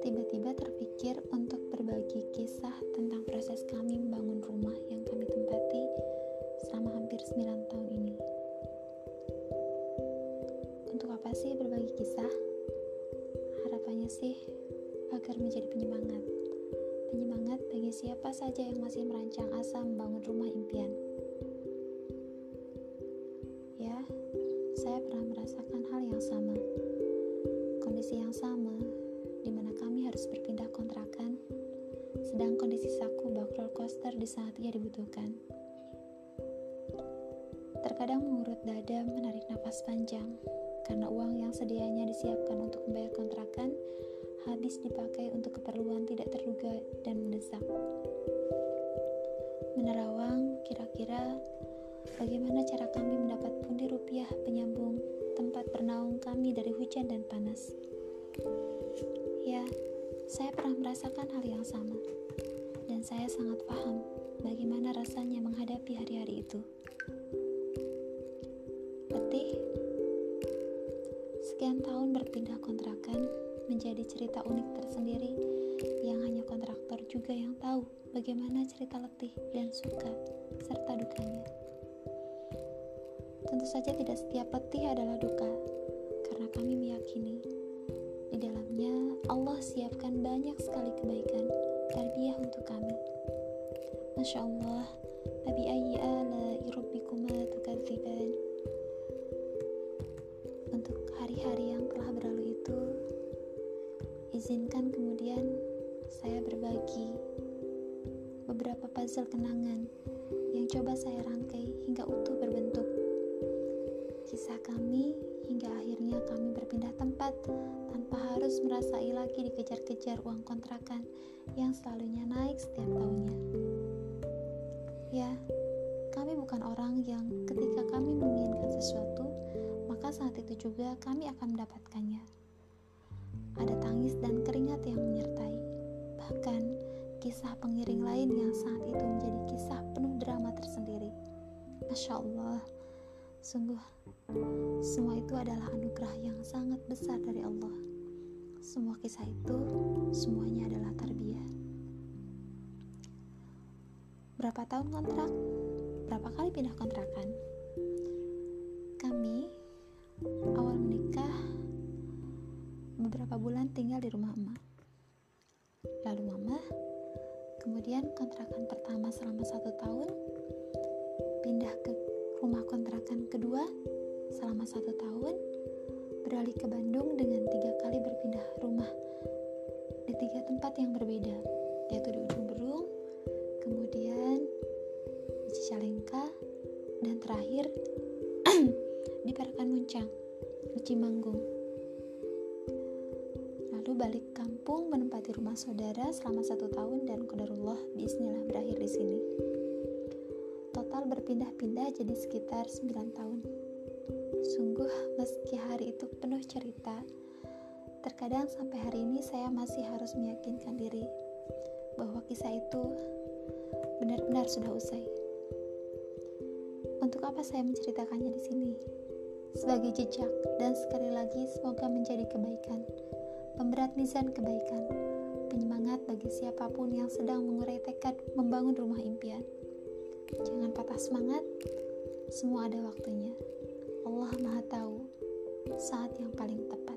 Tiba-tiba terpikir untuk berbagi kisah tentang proses kami membangun rumah yang kami tempati selama hampir 9 tahun ini. Untuk apa sih berbagi kisah? Harapannya sih agar menjadi penyemangat. Penyemangat bagi siapa saja yang masih merancang asa membangun rumah impian. Saya pernah merasakan hal yang sama. Kondisi yang sama di mana kami harus berpindah kontrakan, sedang kondisi saku bak roller coaster di saat ia dibutuhkan. Terkadang mengurut dada menarik nafas panjang, karena uang yang sedianya disiapkan untuk membayar kontrakan habis dipakai untuk keperluan tidak terduga dan mendesak. Menerawang, kira-kira bagaimana cara kami mendapat pundi rupiah penyambung tempat bernaung kami dari hujan dan panas. Ya, saya pernah merasakan hal yang sama, dan saya sangat paham bagaimana rasanya menghadapi hari-hari itu. Letih, sekian tahun berpindah kontrakan menjadi cerita unik tersendiri yang hanya kontraktor juga yang tahu bagaimana cerita letih dan suka serta dukanya. Tentu saja tidak setiap letih adalah duka, karena kami meyakini di dalamnya Allah siapkan banyak sekali kebaikan tarbiyah untuk kami. Masya Allah, Nabi ayyi ala rabbikuma tukadziban. Untuk hari-hari yang telah berlalu itu, izinkan kemudian saya berbagi beberapa puzzle kenangan yang coba saya rangkai hingga utuh. Kisah kami hingga akhirnya kami berpindah tempat tanpa harus merasai lagi dikejar-kejar uang kontrakan yang selalunya naik setiap tahunnya. Ya, kami bukan orang yang ketika kami menginginkan sesuatu, maka saat itu juga kami akan mendapatkannya. Ada tangis dan keringat yang menyertai. Bahkan, kisah pengiring lain yang saat itu menjadi kisah penuh drama tersendiri. Masya Allah, sungguh semua itu adalah anugerah yang sangat besar dari Allah. Semua kisah itu, semuanya adalah tarbiyah. Berapa tahun kontrak? Berapa kali pindah kontrakan? Kami awal menikah beberapa bulan tinggal di rumah emak. Lalu mama, kemudian kontrakan pertama selama satu tahun, pindah ke rumah kontrakan kedua selama satu tahun, beralih ke Bandung dengan tiga kali berpindah rumah di tiga tempat yang berbeda, yaitu di Ujung Berung, kemudian di Cicalengka, dan terakhir di Parakan Muncang, di Cimanggung. Lalu balik kampung menempati rumah saudara selama satu tahun dan kodarullah bismillah berakhir di sini. Total berpindah-pindah jadi sekitar 9 tahun. Sungguh, meski hari itu penuh cerita, terkadang sampai hari ini saya masih harus meyakinkan diri bahwa kisah itu benar-benar sudah usai. Untuk apa saya menceritakannya di sini? Sebagai jejak dan sekali lagi semoga menjadi kebaikan, pemberat mizan kebaikan, penyemangat bagi siapa pun yang sedang mengurai tekad membangun rumah impian. Jangan patah semangat, semua ada waktunya. Allah Maha Tahu saat yang paling tepat.